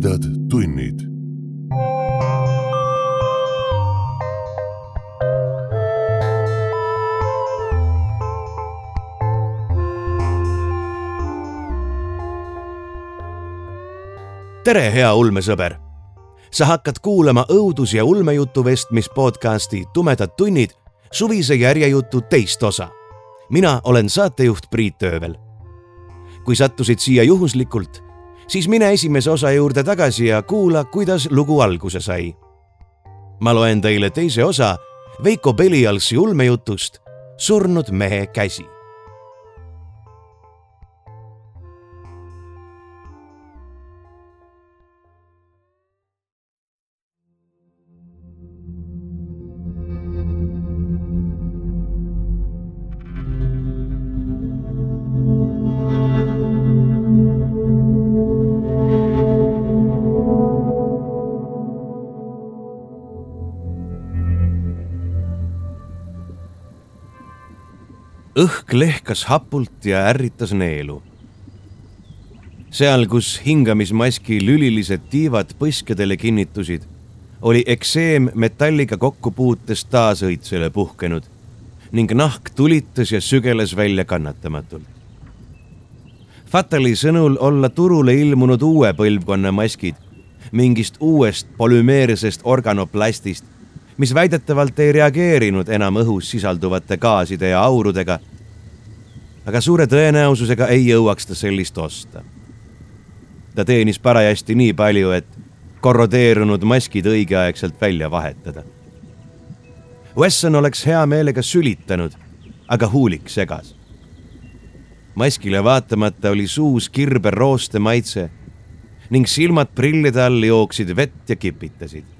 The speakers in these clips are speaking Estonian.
tumedad tunnid. tere, hea ulmesõber. sa hakkad kuulama õudus- ja ulmejutu vestmis podcasti Tumedad tunnid suvise järjejutu teist osa. mina olen saatejuht Priit Öövel. kui sattusid siia juhuslikult siis mine esimese osa juurde tagasi ja kuula, kuidas lugu alguse sai. ma loen teile teise osa Veiko Pelialsi ulmejutust Surnud mehe käsi õhk lehkas hapult ja ärritas neelu. seal, kus hingamismaski lülilised tiivad põskedele kinnitusid, oli ekseem metalliga kokkupuutes taas õitsele puhkenud ning nahk tulitas ja sügeles välja kannatamatult. Fatali sõnul olla turule ilmunud uue põlvkonna maskid mingist uuest polümeersest organoplastist mis väidetavalt ei reageerinud enam õhus sisalduvate gaaside ja aurudega. aga suure tõenäosusega ei jõuaks ta sellist osta. ta teenis parajasti nii palju, et korrodeerunud maskid õigeaegselt välja vahetada. Wesson oleks hea meelega sülitanud, aga huulik segas. maskile vaatamata oli suus kirber rooste maitse ning silmad prillide all jooksid vett ja kipitasid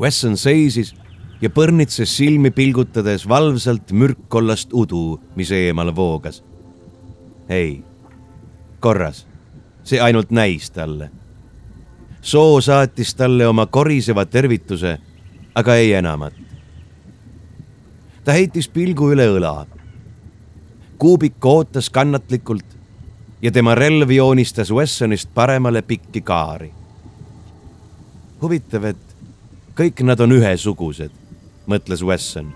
Wesson seisis ja põrnitses silmi pilgutades valvsalt mürkkollast udu, mis eemal voogas. ei, korras, see ainult näis talle. soo saatis talle oma koriseva tervituse, aga ei enamat. ta heitis pilgu üle õla. kuubik ootas kannatlikult ja tema relv joonistas Wessonist paremale pikki kaari. huvitav, et kõik nad on ühesugused, mõtles Wesson.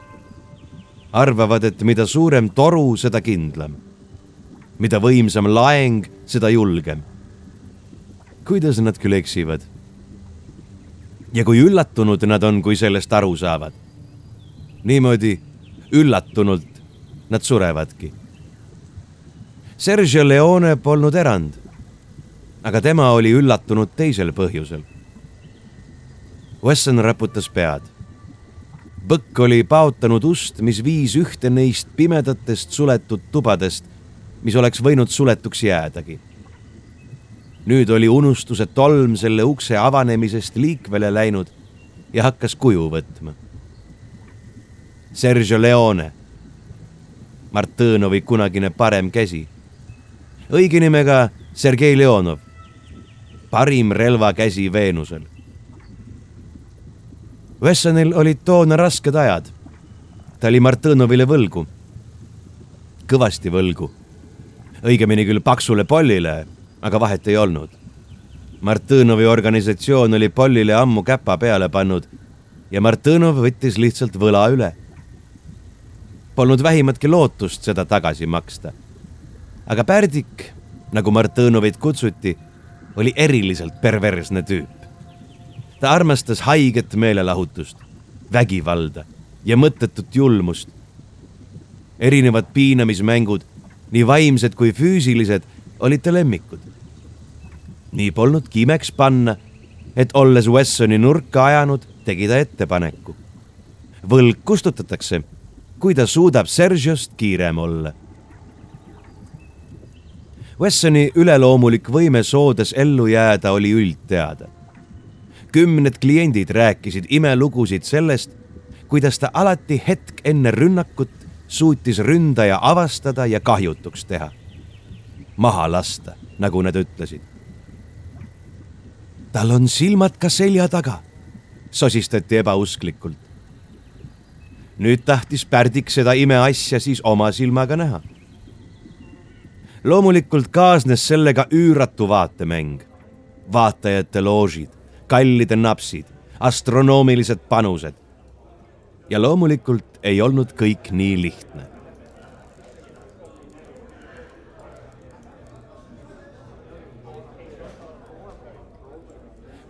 arvavad, et mida suurem toru, seda kindlam. mida võimsam laeng, seda julgem. kuidas nad küll eksivad? ja kui üllatunud nad on, kui sellest aru saavad? niimoodi üllatunult nad surevadki. Sergio Leone polnud erand. aga tema oli üllatunud teisel põhjusel Wesson raputas pead. põkk oli paotanud ust, mis viis ühte neist pimedatest suletud tubadest, mis oleks võinud suletuks jäädagi. nüüd oli unustuse tolm selle ukse avanemisest liikvele läinud ja hakkas kuju võtma. Sergio Leone, Martõnovi kunagine parem käsi, õige nimega Sergei Leonov, parim relvakäsi Veenusel Wessonil olid toona rasked ajad. ta oli Martõnovile võlgu, kõvasti võlgu. õigemini küll paksule Pollile, aga vahet ei olnud. Martõnovi organisatsioon oli Pollile ammu käpa peale pannud ja Martõnov võttis lihtsalt võla üle. Polnud vähimatki lootust seda tagasi maksta. aga Pärdik, nagu Martõnovit kutsuti, oli eriliselt perversne tüüp ta armastas haiget meelelahutust, vägivalda ja mõttetut julmust. erinevad piinamismängud, nii vaimsed kui füüsilised, olid ta lemmikud. nii polnudki imeks panna, et olles Wessoni nurka ajanud, tegi ta ettepaneku. võlg kustutatakse, kui ta suudab Sergiost kiirem olla Wessoni üleloomulik võime soodes ellu jääda oli üldteada kümned kliendid rääkisid imelugusid sellest, kuidas ta alati hetk enne rünnakut suutis ründaja avastada ja kahjutuks teha. maha lasta, nagu nad ütlesid. tal on silmad ka selja taga, sosistati ebausklikult. nüüd tahtis Pärdik seda imeasja siis oma silmaga näha. loomulikult kaasnes sellega üüratu vaatemäng. vaatajate loožid, kallide napsid, astronoomilised panused. ja loomulikult ei olnud kõik nii lihtne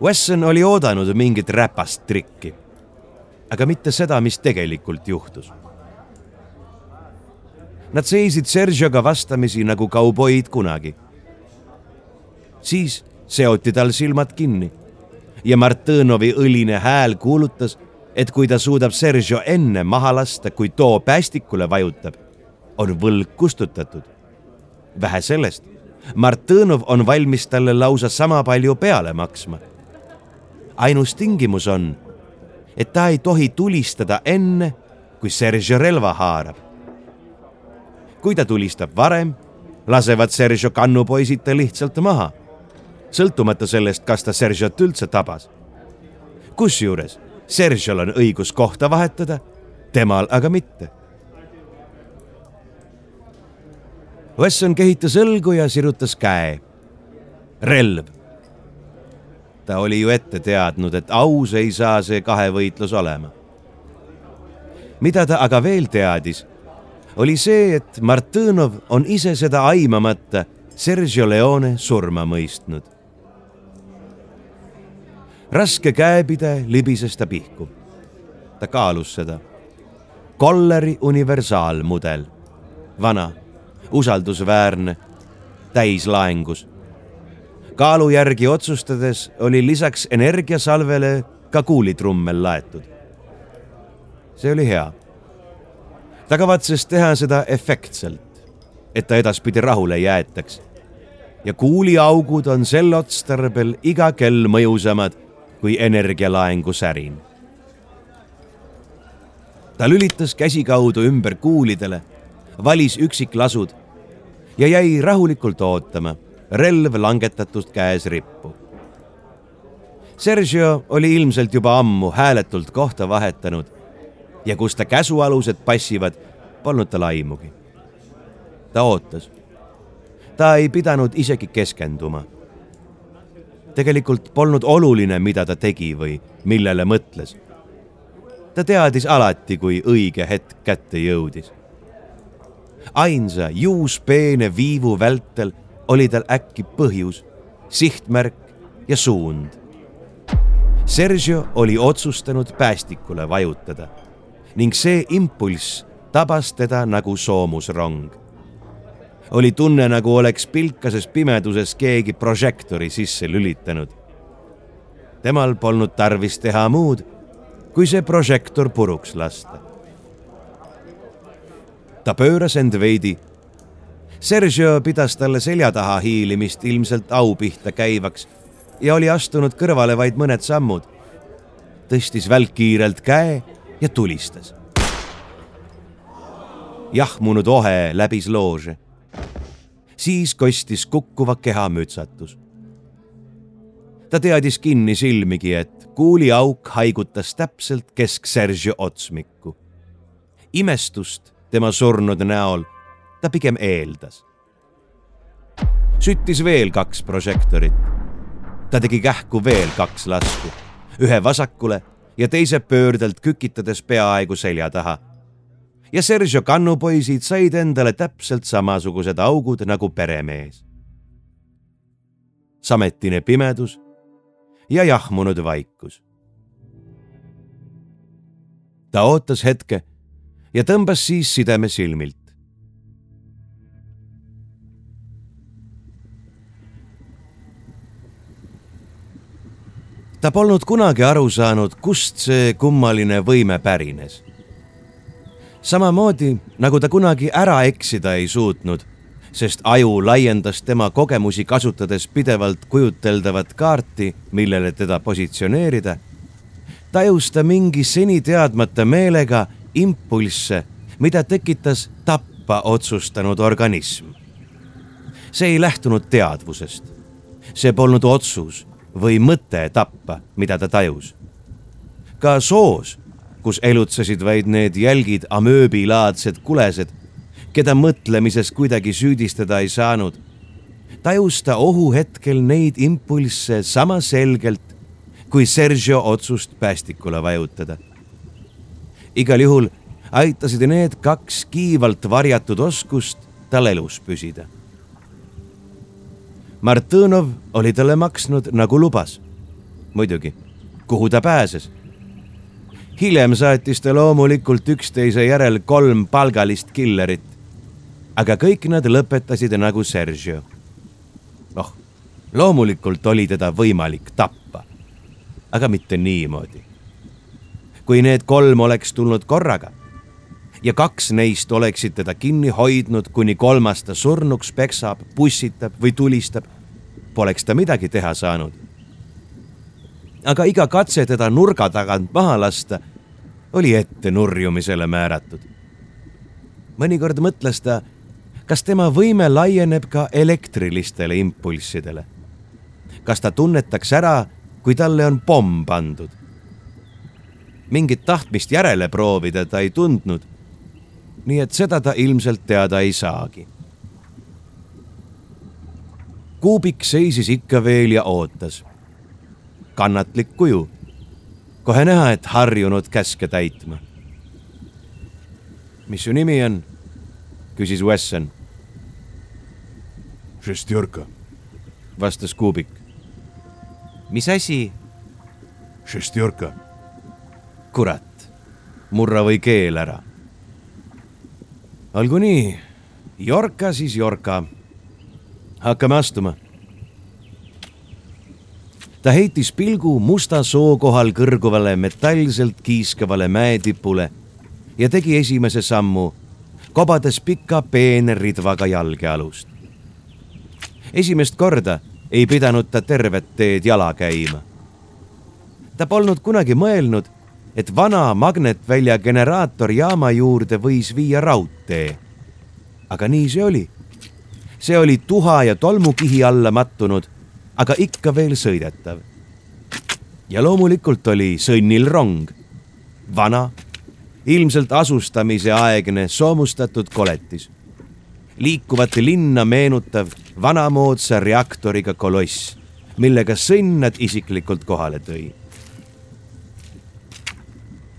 Wesson oli oodanud mingit räpast trikki, aga mitte seda, mis tegelikult juhtus. Nad seisid Sergioga vastamisi nagu kauboid kunagi. siis seoti tal silmad kinni ja Martõnovi õline hääl kuulutas, et kui ta suudab Sergio enne maha lasta, kui too päästikule vajutab, on võlg kustutatud. vähe sellest, Martõnov on valmis talle lausa sama palju peale maksma ainus tingimus on, et ta ei tohi tulistada enne, kui Sergio relva haarab. kui ta tulistab varem, lasevad Sergio kannupoisid ta lihtsalt maha, sõltumata sellest, kas ta Sergiot üldse tabas. kusjuures Sergiol on õigus kohta vahetada, temal aga mitte. Wesson kehitas õlgu ja sirutas käe. relv ta oli ju ette teadnud, et aus ei saa see kahevõitlus olema. mida ta aga veel teadis, oli see, et Martõnov on ise seda aimamata Sergio Leone surma mõistnud. Raske käepide libises ta pihku. ta kaalus seda. Kolleri universaalmudel, vana, usaldusväärne, täislaengus kaalu järgi otsustades oli lisaks energiasalvele ka kuulitrummel laetud. see oli hea. ta kavatses teha seda efektselt, et ta edaspidi rahule jäetaks. ja kuuliaugud on sel otstarbel iga kell mõjusamad kui energialaengu särin. ta lülitas käsikaudu ümber kuulidele, valis üksiklasud ja jäi rahulikult ootama relv langetatud käes rippu. Sergio oli ilmselt juba ammu hääletult kohta vahetanud ja kus ta käsualused passivad, polnud tal aimugi. ta ootas. ta ei pidanud isegi keskenduma. Tegelikult polnud oluline, mida ta tegi või millele mõtles. ta teadis alati, kui õige hetk kätte jõudis. ainsa juuspeene viivu vältel oli tal äkki põhjus, sihtmärk ja suund. Sergio oli otsustanud päästikule vajutada ning see impulss tabas teda nagu soomusrong. Oli tunne, nagu oleks pilkases pimeduses keegi prožektori sisse lülitanud. temal polnud tarvis teha muud, kui see prožektor puruks lasta. ta pööras end veidi Sergio pidas talle selja taha hiilimist ilmselt au pihta käivaks ja oli astunud kõrvale vaid mõned sammud. tõstis välkkiirelt käe ja tulistas. jahmunud ohe läbis loože. Siis kostis kukkuva keha mütsatus. ta teadis kinni silmigi, et kuuliauk haigutas täpselt kesk Sergio otsmikku. imestust tema surnud näol ta pigem eeldas. süttis veel kaks prožektorit. ta tegi kähku veel kaks lasku, ühe vasakule ja teise pöördelt kükitades peaaegu selja taha. Ja Sergio kannupoisid said endale täpselt samasugused augud nagu peremees. sametine pimedus ja jahmunud vaikus. ta ootas hetke ja tõmbas siis sideme silmilt. ta polnud kunagi aru saanud, kust see kummaline võime pärines. Samamoodi nagu ta kunagi ära eksida ei suutnud, sest aju laiendas tema kogemusi kasutades pidevalt kujuteldavat kaarti, millele teda positsioneerida, tajus ta mingi seni teadmata meelega impulsse, mida tekitas tappa otsustanud organism. see ei lähtunud teadvusest. see polnud otsus või mõte tappa, mida ta tajus. ka soos, kus elutsesid vaid need jälgid amööbilaadsed kulesed, keda mõtlemises kuidagi süüdistada ei saanud, tajus ta ohuhetkel neid impulsse sama selgelt kui Sergio otsust päästikule vajutada. igal juhul aitasid need kaks kiivalt varjatud oskust tal elus püsida. Martõnov oli talle maksnud nagu lubas. muidugi, kuhu ta pääses hiljem saatis ta loomulikult üksteise järel kolm palgalist killerit. aga kõik nad lõpetasid nagu Sergio. noh, loomulikult oli teda võimalik tappa, aga mitte niimoodi. kui need kolm oleks tulnud korraga ja kaks neist oleksid teda kinni hoidnud, kuni kolmas ta surnuks peksab, pussitab või tulistab, poleks ta midagi teha saanud aga iga katse teda nurga tagant maha lasta oli ette nurjumisele määratud. mõnikord mõtles ta, kas tema võime laieneb ka elektrilistele impulssidele. kas ta tunnetaks ära, kui talle on pomm pandud. mingit tahtmist järele proovida ta ei tundnud. nii et seda ta ilmselt teada ei saagi kuubik seisis ikka veel ja ootas kannatlik kuju. Kohe näha, et harjunud käske täitma. mis su nimi on? küsis Wesson. Šestjorka. vastas Kuubik. mis asi? Šestjorka. kurat, murra või keel ära. olgu nii, Jorka siis Jorka. hakkame astuma ta heitis pilgu musta soo kohal kõrguvale metallselt kiiskavale mäetipule ja tegi esimese sammu, kobades pika peene ridvaga jalgealust. esimest korda ei pidanud ta tervet teed jala käima. ta polnud kunagi mõelnud, et vana magnetvälja generaatorjaama juurde võis viia raudtee. aga nii see oli. see oli tuha ja tolmukihi alla mattunud aga ikka veel sõidetav. ja loomulikult oli sõnnil rong, vana, ilmselt asustamise aegne soomustatud koletis. liikuvat linna meenutav vanamoodsa reaktoriga koloss, millega sõnn nad isiklikult kohale tõi.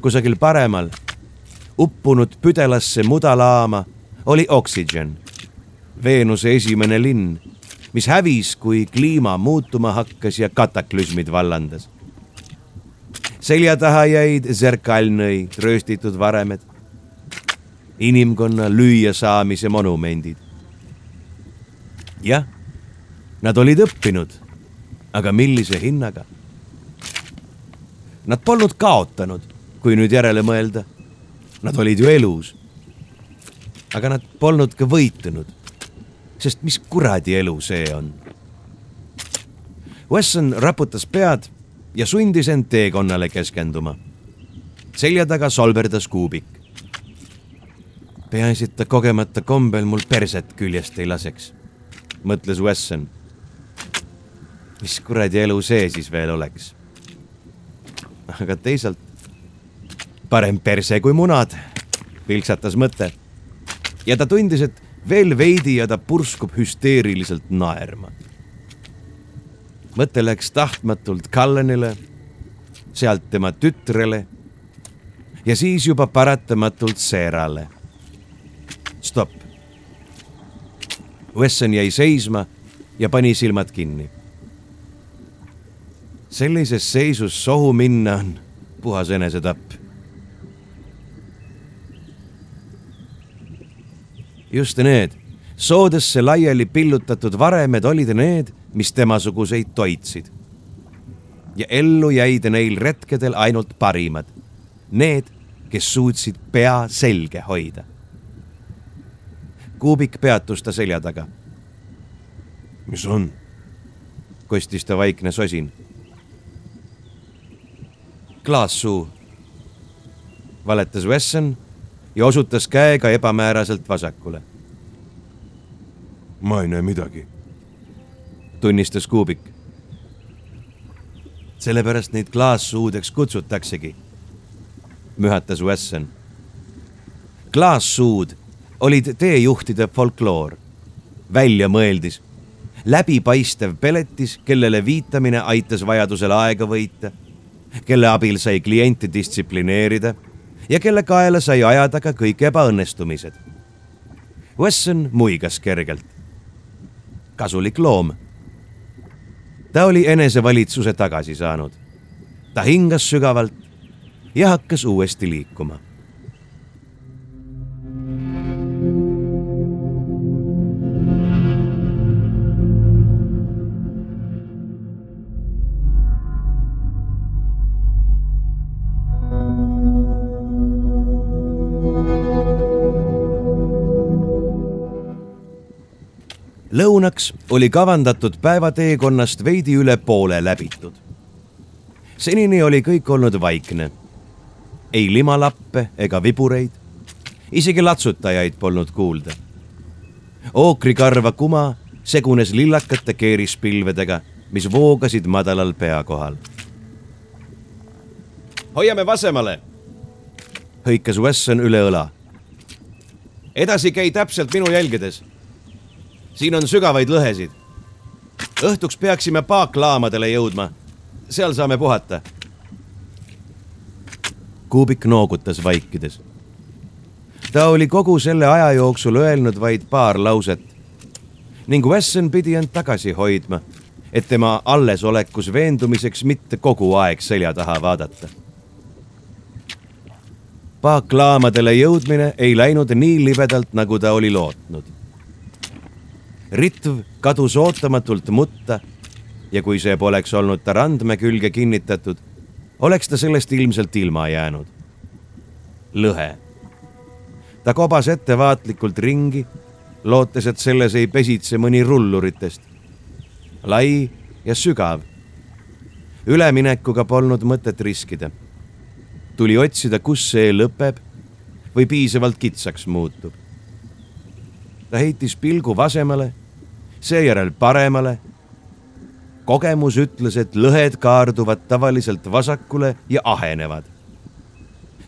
kusagil paremal, uppunud püdelasse mudalaama, oli Oxygen, Veenuse esimene linn mis hävis, kui kliima muutuma hakkas ja kataklüsmid vallandas. selja taha jäid Zerkalnõi rööstitud varemed, inimkonna lüüasaamise monumendid. jah, nad olid õppinud, aga millise hinnaga? Nad polnud kaotanud, kui nüüd järele mõelda. Nad olid ju elus. aga nad polnud ka võitunud sest mis kuradi elu see on? Wesson raputas pead ja sundis end teekonnale keskenduma. selja taga solverdas kuubik. peaasi, et ta kogemata kombel mul perset küljest ei laseks, mõtles Wesson. mis kuradi elu see siis veel oleks? aga teisalt parem perse kui munad, vilksatas mõte. ja ta tundis, et veel veidi ja ta purskub hüsteeriliselt naerma. mõte läks tahtmatult Cullenile, sealt tema tütrele ja siis juba paratamatult Seerale. stopp. Wesson jäi seisma ja pani silmad kinni. sellises seisus sohu minna on puhas enesetapp just need, soodesse laiali pillutatud varemed olid need, mis temasuguseid toitsid. ja ellu jäid neil retkedel ainult parimad, need, kes suutsid pea selge hoida. kuubik peatus ta selja taga. mis on? kostis ta vaikne sosin. klaassuu, valetas Wesson ja osutas käega ebamääraselt vasakule. ma ei näe midagi, tunnistas Kuubik. sellepärast neid klaassuudeks kutsutaksegi, mühatas Wesson. klaassuud olid teejuhtide folkloor, väljamõeldis, läbipaistev peletis, kellele viitamine aitas vajadusel aega võita, kelle abil sai klienti distsiplineerida ja kelle kaela sai ajada ka kõik ebaõnnestumised. Wesson muigas kergelt. kasulik loom. ta oli enesevalitsuse tagasi saanud. ta hingas sügavalt ja hakkas uuesti liikuma lõunaks oli kavandatud päevateekonnast veidi üle poole läbitud. senini oli kõik olnud vaikne. ei limalappe ega vibureid, isegi latsutajaid polnud kuulda. ookrikarva kuma segunes lillakate keerispilvedega, mis voogasid madalal pea kohal. hoiame vasemale, hõikas Wesson üle õla. edasi käi täpselt minu jälgedes siin on sügavaid lõhesid. õhtuks peaksime paaklaamadele jõudma. seal saame puhata. Kuubik noogutas vaikides. ta oli kogu selle aja jooksul öelnud vaid paar lauset ning Wesson pidi end tagasi hoidma, et tema allesolekus veendumiseks mitte kogu aeg selja taha vaadata paaklaamadele jõudmine ei läinud nii libedalt, nagu ta oli lootnud ritv kadus ootamatult mutta ja kui see poleks olnud ta randme külge kinnitatud, oleks ta sellest ilmselt ilma jäänud. lõhe. ta kobas ettevaatlikult ringi, lootes, et selles ei pesitse mõni rulluritest. lai ja sügav. üleminekuga polnud mõtet riskida. tuli otsida, kus see lõpeb või piisavalt kitsaks muutub. ta heitis pilgu vasemale seejärel paremale. kogemus ütles, et lõhed kaarduvad tavaliselt vasakule ja ahenevad.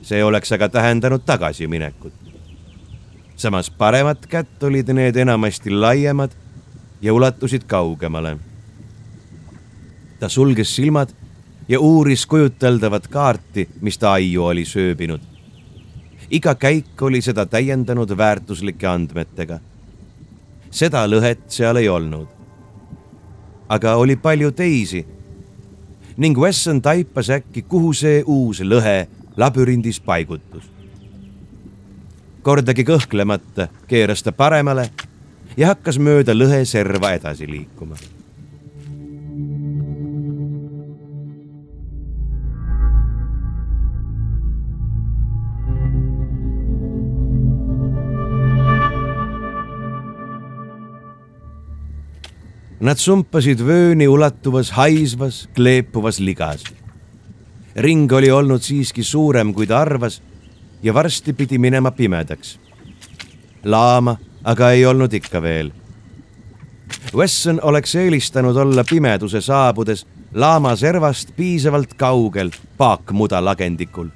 see oleks aga tähendanud tagasiminekut. samas paremat kätt olid need enamasti laiemad ja ulatusid kaugemale. ta sulges silmad ja uuris kujuteldavat kaarti, mis ta aiu oli sööbinud. iga käik oli seda täiendanud väärtuslike andmetega seda lõhet seal ei olnud. aga oli palju teisi ning Wesson taipas äkki, kuhu see uus lõhe labürindis paigutus. kordagi kõhklemata keeras ta paremale ja hakkas mööda lõhe serva edasi liikuma Nad sumpasid vööni ulatuvas haisvas, kleepuvas ligas. ring oli olnud siiski suurem, kui ta arvas ja varsti pidi minema pimedaks. laama aga ei olnud ikka veel. Wesson oleks eelistanud olla pimeduse saabudes laama servast piisavalt kaugel paakmuda lagendikul.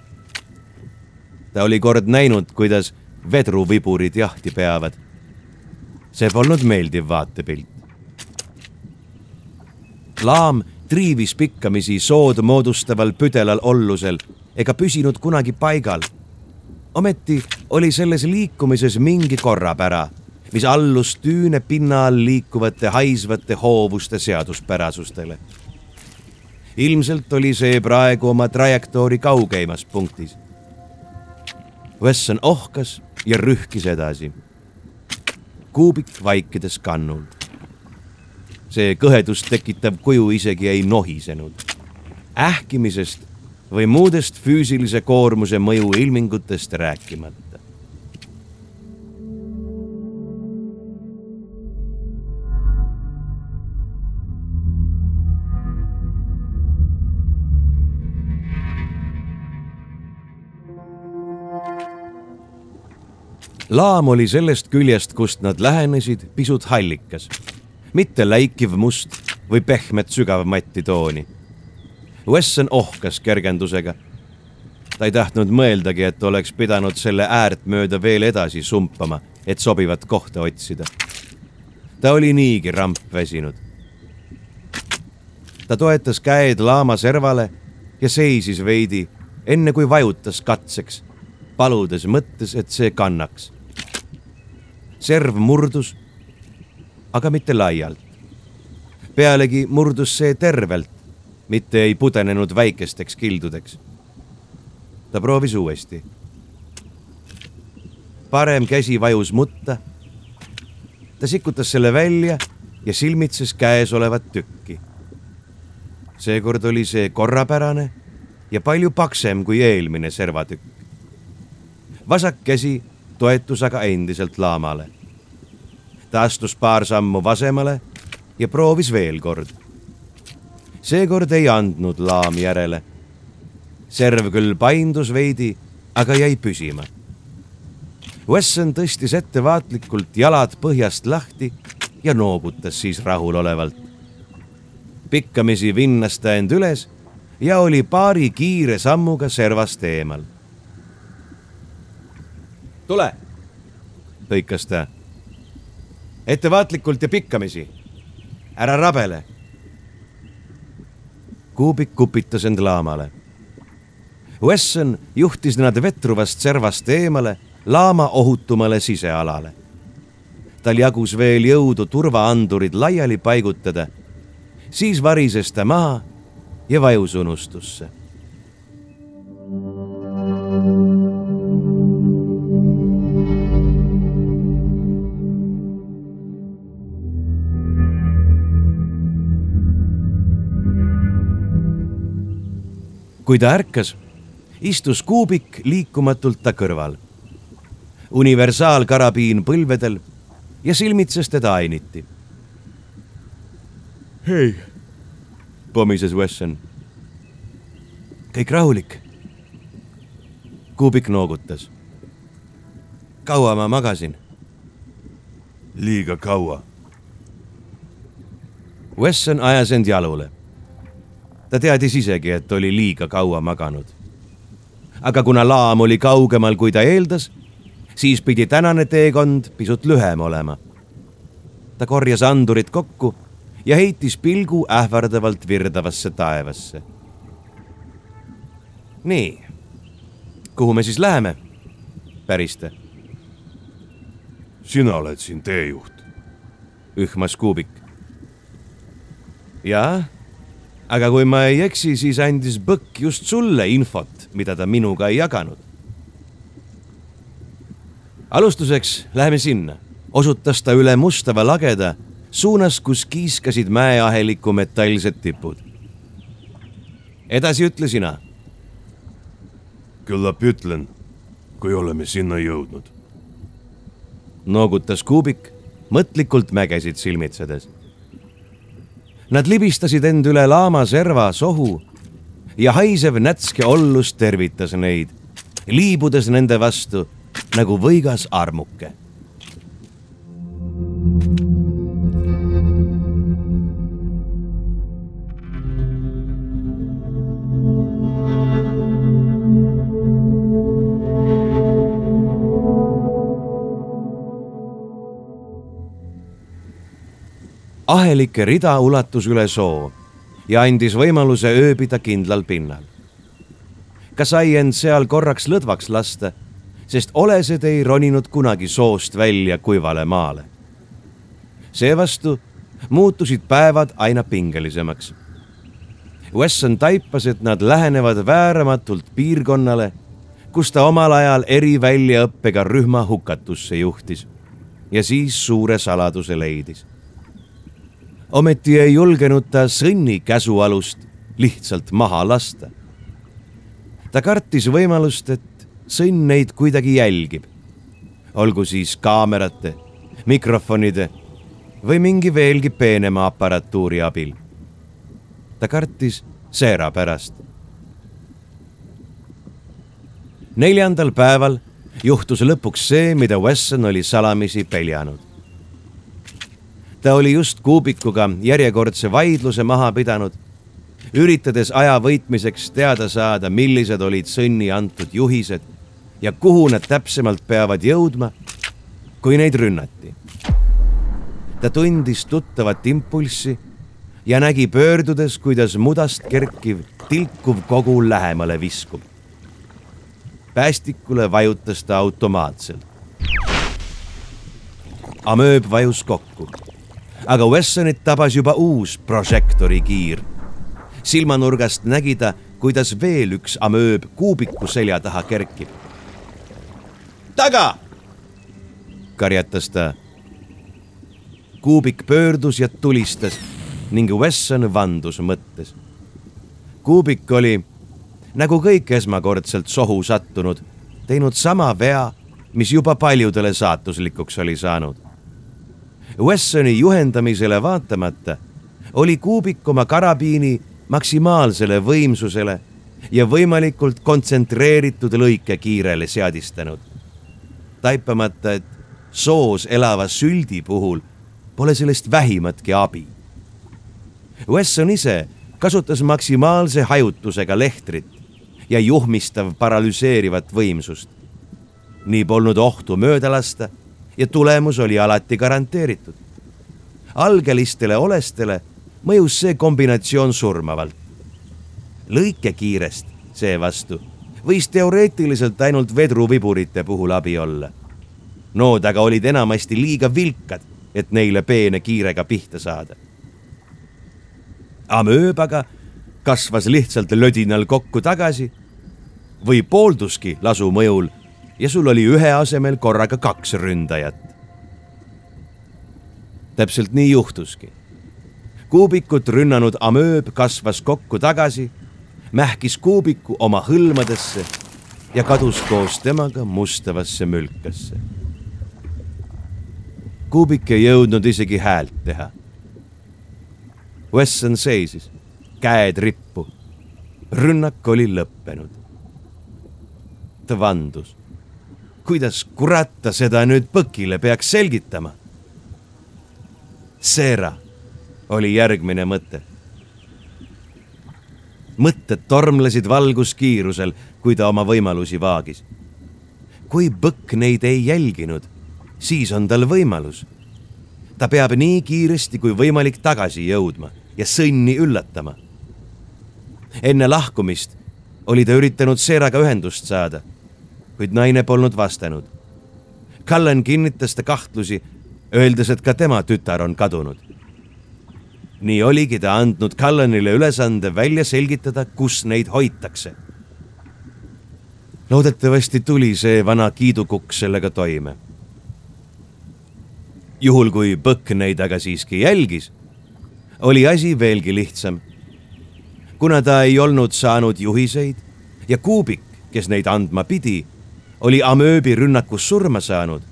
ta oli kord näinud, kuidas vedruviburid jahti peavad. see polnud meeldiv vaatepilt laam triivis pikkamisi sood moodustaval püdelal ollusel ega püsinud kunagi paigal. ometi oli selles liikumises mingi korrapära, mis allus tüüne pinna all liikuvate haisvate hoovuste seaduspärasustele. ilmselt oli see praegu oma trajektoori kaugeimas punktis. Wesson ohkas ja rühkis edasi. kuubik vaikides kannul see kõhedust tekitav kuju isegi ei nohisenud. ähkimisest või muudest füüsilise koormuse mõju ilmingutest rääkimata. laam oli sellest küljest, kust nad lähenesid, pisut hallikas mitte läikiv must või pehmet sügavmatti tooni. Wesson ohkas kergendusega. ta ei tahtnud mõeldagi, et oleks pidanud selle äärt mööda veel edasi sumpama, et sobivat kohta otsida. ta oli niigi ramp väsinud. ta toetas käed laama servale ja seisis veidi, enne kui vajutas katseks, paludes mõttes, et see kannaks. serv murdus, aga mitte laialt. pealegi murdus see tervelt, mitte ei pudenenud väikesteks kildudeks. ta proovis uuesti parem käsi vajus mutta. ta sikutas selle välja ja silmitses käes olevat tükki. seekord oli see korrapärane ja palju paksem kui eelmine servatükk. vasak käsi toetus aga endiselt laamale. Ta astus paar sammu vasemale ja proovis veel kord. seekord ei andnud laam järele. serv küll paindus veidi, aga jäi püsima Wesson tõstis ettevaatlikult jalad põhjast lahti ja noogutas siis rahulolevalt. pikkamisi vinnas ta end üles ja oli paari kiire sammuga servast eemal. tule, lõikas ta. Ettevaatlikult ja pikkamisi. ära rabele. kuubik kupitas end laamale. Wesson juhtis nad vetruvast servast eemale laama ohutumale sisealale. tal jagus veel jõudu turvaandurid laiali paigutada, siis varises ta maha ja vajus unustusse. Kui ta ärkas, istus kuubik liikumatult ta kõrval universaalkarabiin põlvedel ja silmitses teda ainiti. hei, pomises Wesson. kõik rahulik. Kuubik noogutas. kaua ma magasin? liiga kaua. Wesson ajas end jalule. Ta teadis isegi, et oli liiga kaua maganud. aga kuna laam oli kaugemal, kui ta eeldas siis pidi tänane teekond pisut lühem olema. ta korjas andurid kokku ja heitis pilgu ähvardavalt virdavasse taevasse. nii, kuhu me siis läheme? päris ta. sina oled siin teejuht. ühmas Kuubik. jaa, aga kui ma ei eksi, siis andis Põkk just sulle infot, mida ta minuga ei jaganud alustuseks läheme sinna, osutas ta üle mustava lageda suunas, kus kiiskasid mäeaheliku metalsed tipud. edasi ütle sina. küllap ütlen, kui oleme sinna jõudnud. noogutas Kuubik mõtlikult mägesid silmitsedes. Nad libistasid end üle laama serva sohu ja haisev nätske ollus tervitas neid, liibudes nende vastu nagu võigas armuke. Ahelike rida ulatus üle soo ja andis võimaluse ööbida kindlal pinnal. ka sai end seal korraks lõdvaks lasta sest olesed ei roninud kunagi soost välja kuivale maale. seevastu muutusid päevad aina pingelisemaks. Wesson taipas, et nad lähenevad vääramatult piirkonnale, kus ta omal ajal eriväljaõppega rühma hukatusse juhtis ja siis suure saladuse leidis. Ometi ei julgenud ta sõnni käsualust lihtsalt maha lasta. ta kartis võimalust, et sõnn neid kuidagi jälgib. olgu siis kaamerate, mikrofonide või mingi veelgi peenema aparatuuri abil. ta kartis seera pärast. neljandal päeval juhtus lõpuks see, mida Wesson oli salamisi peljanud. Ta oli just kuubikuga järjekordse vaidluse maha pidanud, üritades aja võitmiseks teada saada, millised olid sõnni antud juhised ja kuhu nad täpsemalt peavad jõudma, kui neid rünnati. ta tundis tuttavat impulssi ja nägi pöördudes, kuidas mudast kerkiv tilkuv kogu lähemale viskub. päästikule vajutas ta automaatselt. amööb vajus kokku, aga Wessonit tabas juba uus prožektori kiir. silmanurgast nägi ta, kuidas veel üks amööb kuubiku selja taha kerkib. taga, karjatas ta. kuubik pöördus ja tulistas ning Wesson vandus mõttes. kuubik oli, nagu kõik esmakordselt sohu sattunud, teinud sama vea, mis juba paljudele saatuslikuks oli saanud Wessoni juhendamisele vaatamata oli kuubik oma karabiini maksimaalsele võimsusele ja võimalikult kontsentreeritud lõikekiirele seadistanud. taipamata, et soos elava süldi puhul pole sellest vähimatki abi. Wesson ise kasutas maksimaalse hajutusega lehtrit ja juhmistav paralüseerivat võimsust. nii polnud ohtu mööda lasta ja tulemus oli alati garanteeritud. algelistele olestele mõjus see kombinatsioon surmavalt. lõikekiirest seevastu võis teoreetiliselt ainult vedruviburite puhul abi olla. Nood aga olid enamasti liiga vilkad, et neile peene kiirega pihta saada. amööb aga kasvas lihtsalt lödinal kokku tagasi või poolduski lasu mõjul ja sul oli ühe asemel korraga kaks ründajat. täpselt nii juhtuski. kuubikut rünnanud amööb kasvas kokku tagasi, mähkis kuubiku oma hõlmadesse ja kadus koos temaga mustavasse mülkasse. kuubik ei jõudnud isegi häält teha. Wesson seisis, käed rippu. rünnak oli lõppenud. ta vandus kuidas kurat ta seda nüüd Põkile peaks selgitama? Seera oli järgmine mõte. mõtted tormlesid valguskiirusel, kui ta oma võimalusi vaagis. kui Põkk neid ei jälginud, siis on tal võimalus. ta peab nii kiiresti kui võimalik tagasi jõudma ja sõnni üllatama. enne lahkumist oli ta üritanud Seeraga ühendust saada kuid naine polnud vastanud. Cullen kinnitas ta kahtlusi, öeldes, et ka tema tütar on kadunud. nii oligi ta andnud Cullenile ülesande välja selgitada, kus neid hoitakse. loodetavasti tuli see vana kiidukukk sellega toime. juhul, kui Põkk neid aga siiski jälgis, oli asi veelgi lihtsam. kuna ta ei olnud saanud juhiseid ja Kuubik, kes neid andma pidi oli amööbi rünnakus surma saanud.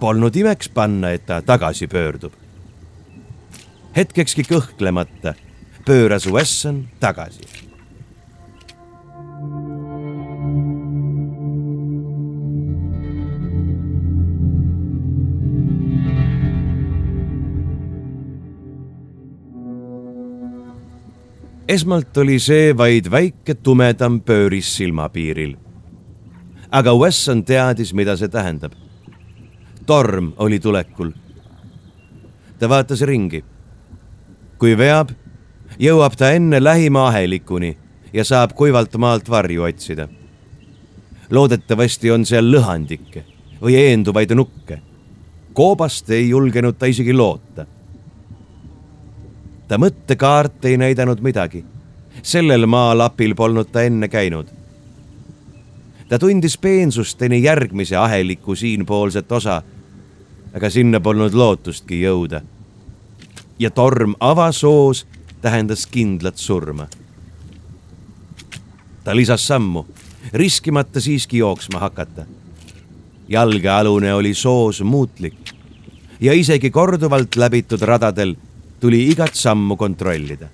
Polnud imeks panna, et ta tagasi pöördub. hetkekski kõhklemata pööras Wesson tagasi esmalt oli see vaid väike tumedam pööris silmapiiril aga Wesson teadis, mida see tähendab. torm oli tulekul. ta vaatas ringi. kui veab, jõuab ta enne lähima ahelikuni ja saab kuivalt maalt varju otsida. loodetavasti on seal lõhandikke või eenduvaid nukke. koobast ei julgenud ta isegi loota. ta mõttekaart ei näidanud midagi. sellel maalapil polnud ta enne käinud ta tundis peensusteni järgmise aheliku siinpoolset osa. aga sinna polnud lootustki jõuda. ja torm avasoos tähendas kindlat surma. ta lisas sammu, riskimata siiski jooksma hakata. jalgealune oli soos muutlik ja isegi korduvalt läbitud radadel tuli igat sammu kontrollida.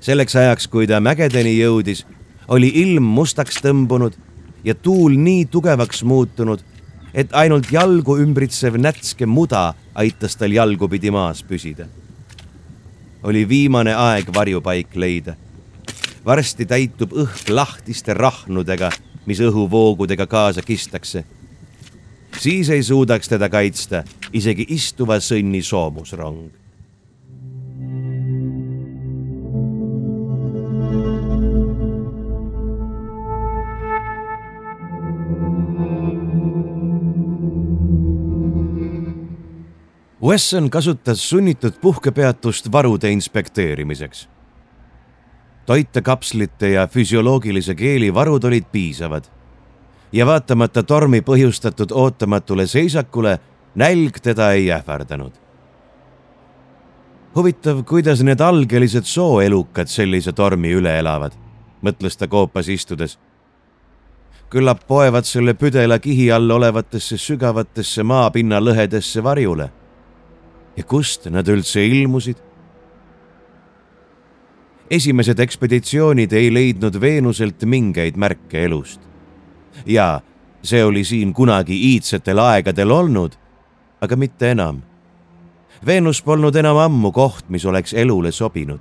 selleks ajaks, kui ta mägedeni jõudis oli ilm mustaks tõmbunud ja tuul nii tugevaks muutunud, et ainult jalgu ümbritsev nätske muda aitas tal jalgupidi maas püsida. oli viimane aeg varjupaik leida. varsti täitub õhk lahtiste rahnudega, mis õhuvoogudega kaasa kistakse. siis ei suudaks teda kaitsta isegi istuva sõnni soomusrong. Wesson kasutas sunnitud puhkepeatust varude inspekteerimiseks. toitekapslite ja füsioloogilise keeli varud olid piisavad ja vaatamata tormi põhjustatud ootamatule seisakule nälg teda ei ähvardanud. huvitav, kuidas need algelised sooelukad sellise tormi üle elavad, mõtles ta koopas istudes. küllap poevad selle püdela kihi all olevatesse sügavatesse maapinna lõhedesse varjule ja kust nad üldse ilmusid? esimesed ekspeditsioonid ei leidnud Veenuselt mingeid märke elust. ja see oli siin kunagi iidsetel aegadel olnud, aga mitte enam. Veenus polnud enam ammu koht, mis oleks elule sobinud.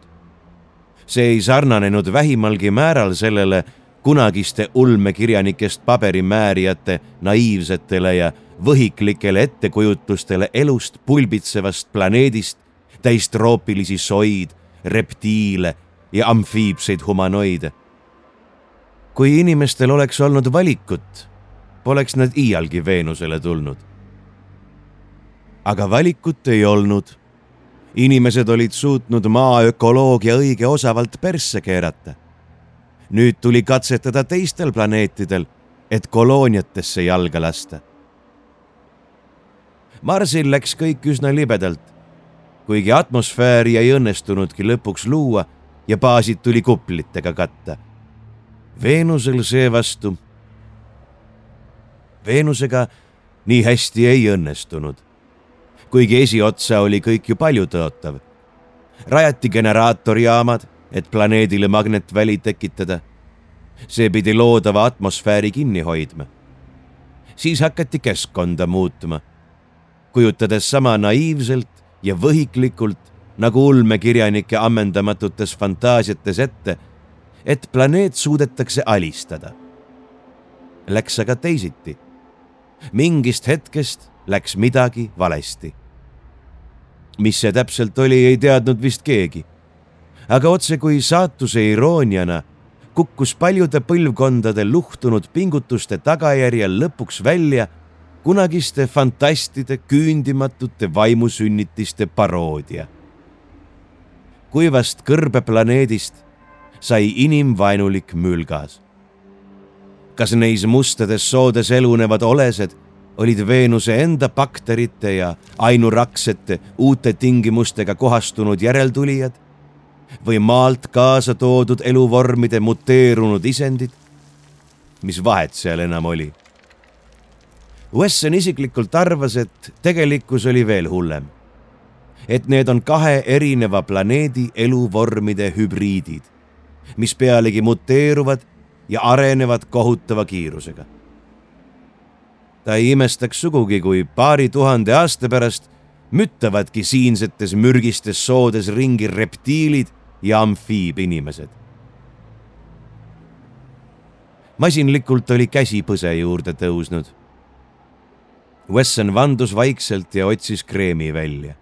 see ei sarnanenud vähimalgi määral sellele kunagiste ulmekirjanikest paberimäärijate naiivsetele ja võhiklikele ettekujutustele elust pulbitsevast planeedist täis troopilisi soid, reptiile ja amfiibseid humanoide. kui inimestel oleks olnud valikut, poleks nad iialgi Veenusele tulnud. aga valikut ei olnud. inimesed olid suutnud maa ökoloogia õige osavalt persse keerata. nüüd tuli katsetada teistel planeetidel, et kolooniatesse jalga lasta Marsil läks kõik üsna libedalt, kuigi atmosfääri ei õnnestunudki lõpuks luua ja baasid tuli kuplitega katta. Veenusel seevastu. Veenusega nii hästi ei õnnestunud, kuigi esiotsa oli kõik ju paljutõotav. rajati generaatorijaammad, et planeedile magnetväli tekitada. see pidi loodava atmosfääri kinni hoidma. siis hakati keskkonda muutma kujutades sama naiivselt ja võhiklikult nagu ulmekirjanike ammendamatutes fantaasiates ette, et planeet suudetakse alistada. Läks aga teisiti. mingist hetkest läks midagi valesti. mis see täpselt oli, ei teadnud vist keegi. aga otse kui saatuse irooniana kukkus paljude põlvkondade luhtunud pingutuste tagajärjel lõpuks välja kunagiste fantastide küündimatute vaimusünnitiste paroodia. kuivast kõrbeplaneedist sai inimvaenulik mülgas. kas neis mustades soodes elunevad olesed olid Veenuse enda bakterite ja ainuraksete uute tingimustega kohastunud järeltulijad või maalt kaasa toodud eluvormide muteerunud isendid? mis vahet seal enam oli Wesson isiklikult arvas, et tegelikkus oli veel hullem. et need on kahe erineva planeedi eluvormide hübriidid, mis pealegi muteeruvad ja arenevad kohutava kiirusega. ta ei imestaks sugugi, kui paari tuhande aasta pärast müttavadki siinsetes mürgistes soodes ringi reptiilid ja amfiibinimesed. masinlikult oli käsi põse juurde tõusnud Wesson vandus vaikselt ja otsis kreemi välja.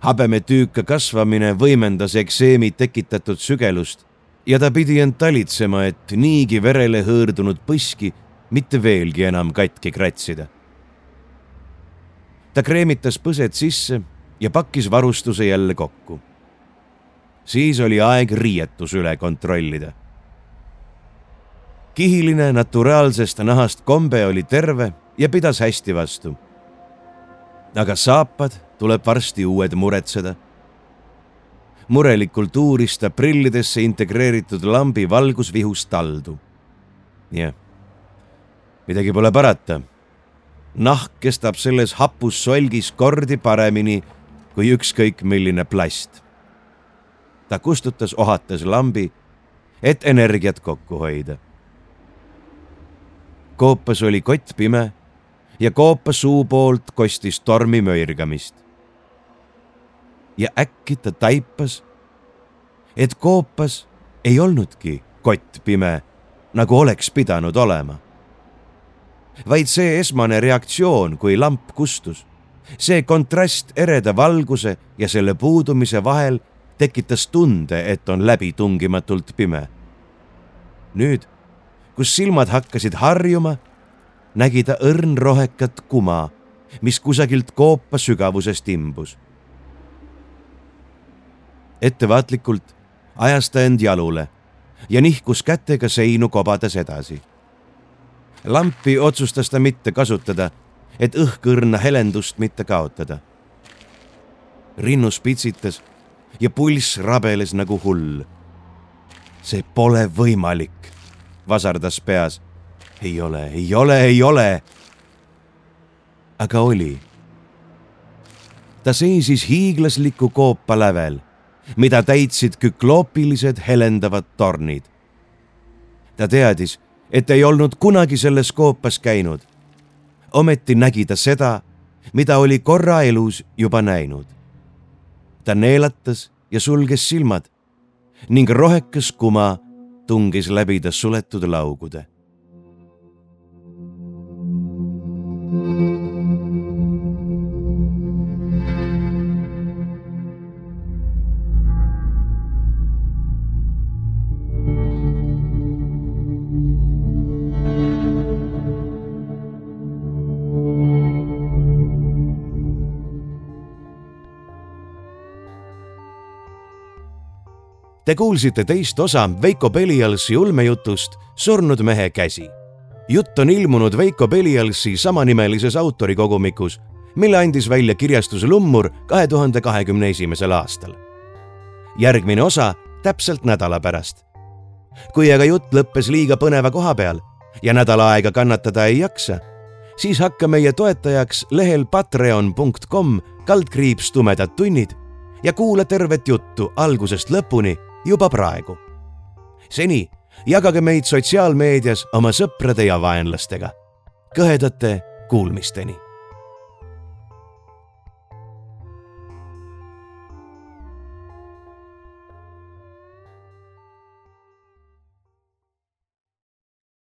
habemetüüka kasvamine võimendas ekseemi tekitatud sügelust ja ta pidi end talitsema, et niigi verele hõõrdunud põski mitte veelgi enam katki kratsida. ta kreemitas põsed sisse ja pakkis varustuse jälle kokku. siis oli aeg riietus üle kontrollida kihiline naturaalsest nahast kombe oli terve ja pidas hästi vastu. aga saapad tuleb varsti uued muretseda. murelikult uuris ta prillidesse integreeritud lambi valgusvihust taldu. jah, midagi pole parata. nahk kestab selles hapus solgis kordi paremini kui ükskõik milline plast. ta kustutas ohates lambi, et energiat kokku hoida koopas oli kott pime ja koopa suu poolt kostis tormi möirgamist. ja äkki ta taipas, et koopas ei olnudki kott pime, nagu oleks pidanud olema. vaid see esmane reaktsioon, kui lamp kustus. see kontrast ereda valguse ja selle puudumise vahel tekitas tunde, et on läbitungimatult pime. nüüd, kus silmad hakkasid harjuma, nägi ta õrnrohekat kuma, mis kusagilt koopa sügavusest imbus. ettevaatlikult ajas ta end jalule ja nihkus kätega seinu kobades edasi. lampi otsustas ta mitte kasutada, et õhkõrna helendust mitte kaotada. rinnus pitsitas ja pulss rabeles nagu hull. see pole võimalik, vasardas peas. Ei ole, ei ole, ei ole. aga oli. ta seisis hiiglasliku koopa lävel mida täitsid kükloopilised helendavad tornid. ta teadis, et ei olnud kunagi selles koopas käinud. ometi nägi ta seda, mida oli korra elus juba näinud. ta neelatas ja sulges silmad ning rohekas kuma tungis läbi ta suletud laugude Te kuulsite teist osa Veiko Pelialsi ulmejutust Surnud mehe käsi. Jutt on ilmunud Veiko Pelialsi samanimelises autorikogumikus, mille andis välja kirjastus Lummur kahe tuhande kahekümne esimesel aastal. järgmine osa täpselt nädala pärast. kui aga jutt lõppes liiga põneva koha peal ja nädal aega kannatada ei jaksa, siis hakka meie toetajaks lehel patreon.com kaldkriips tumedad tunnid ja kuula tervet juttu algusest lõpuni juba praegu. seni jagage meid sotsiaalmeedias oma sõprade ja vaenlastega. kõhedate kuulmisteni